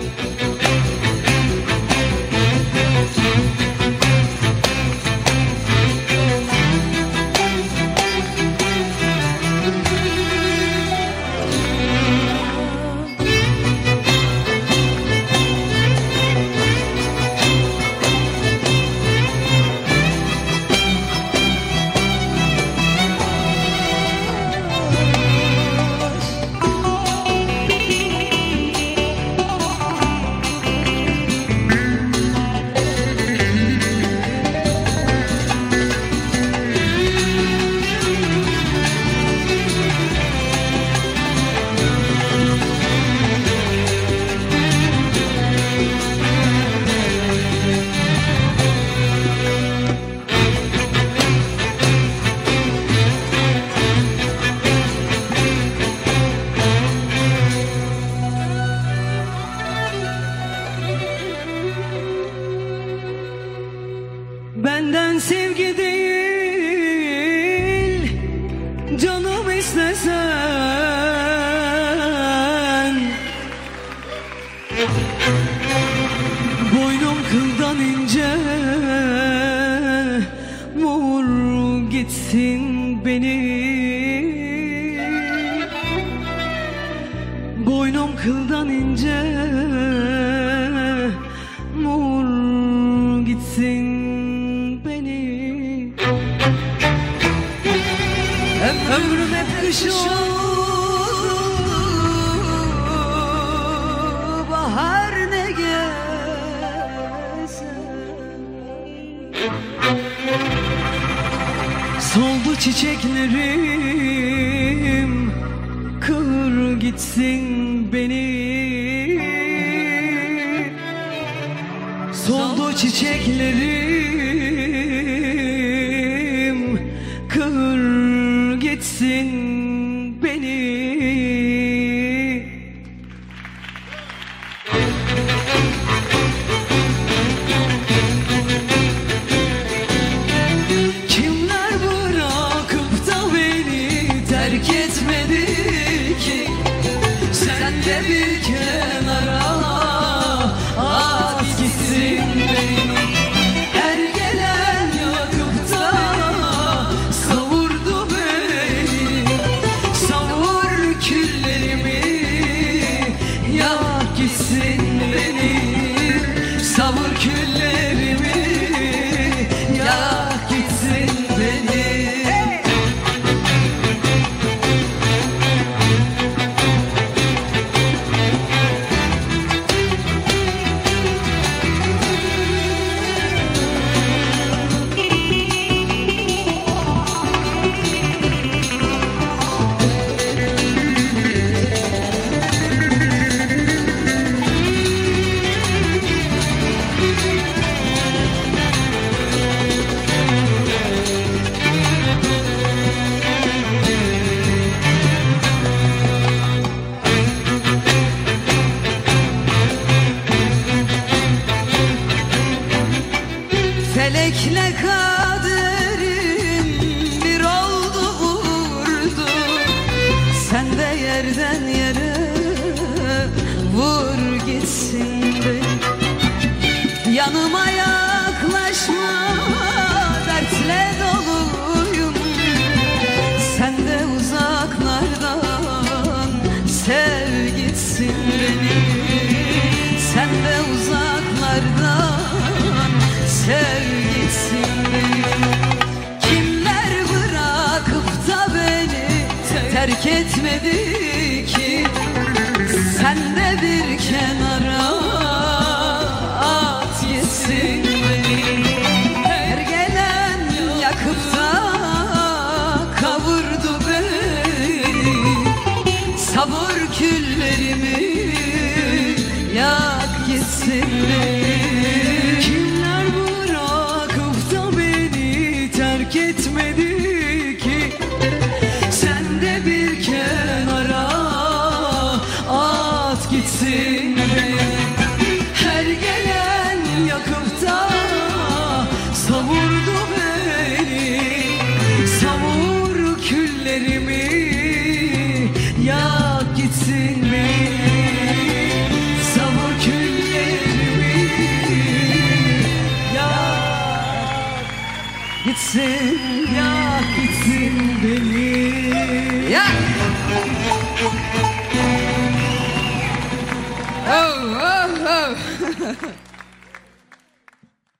Bye. Canım istesen? Boynum kıldan ince Vur gitsin beni. Boynum kıldan ince ömrüm hep kış oldu Bahar ne gelse. Soldu çiçeklerim Kır gitsin beni. Soldu çiçeklerim Gitsin beni De yerden yere vur gitsin. Beni Yanıma terk etmedi ki. Sen de bir kenara Savurdu beni Savur küllerimi Yak gitsin beni. Savur küllerimi Yak gitsin.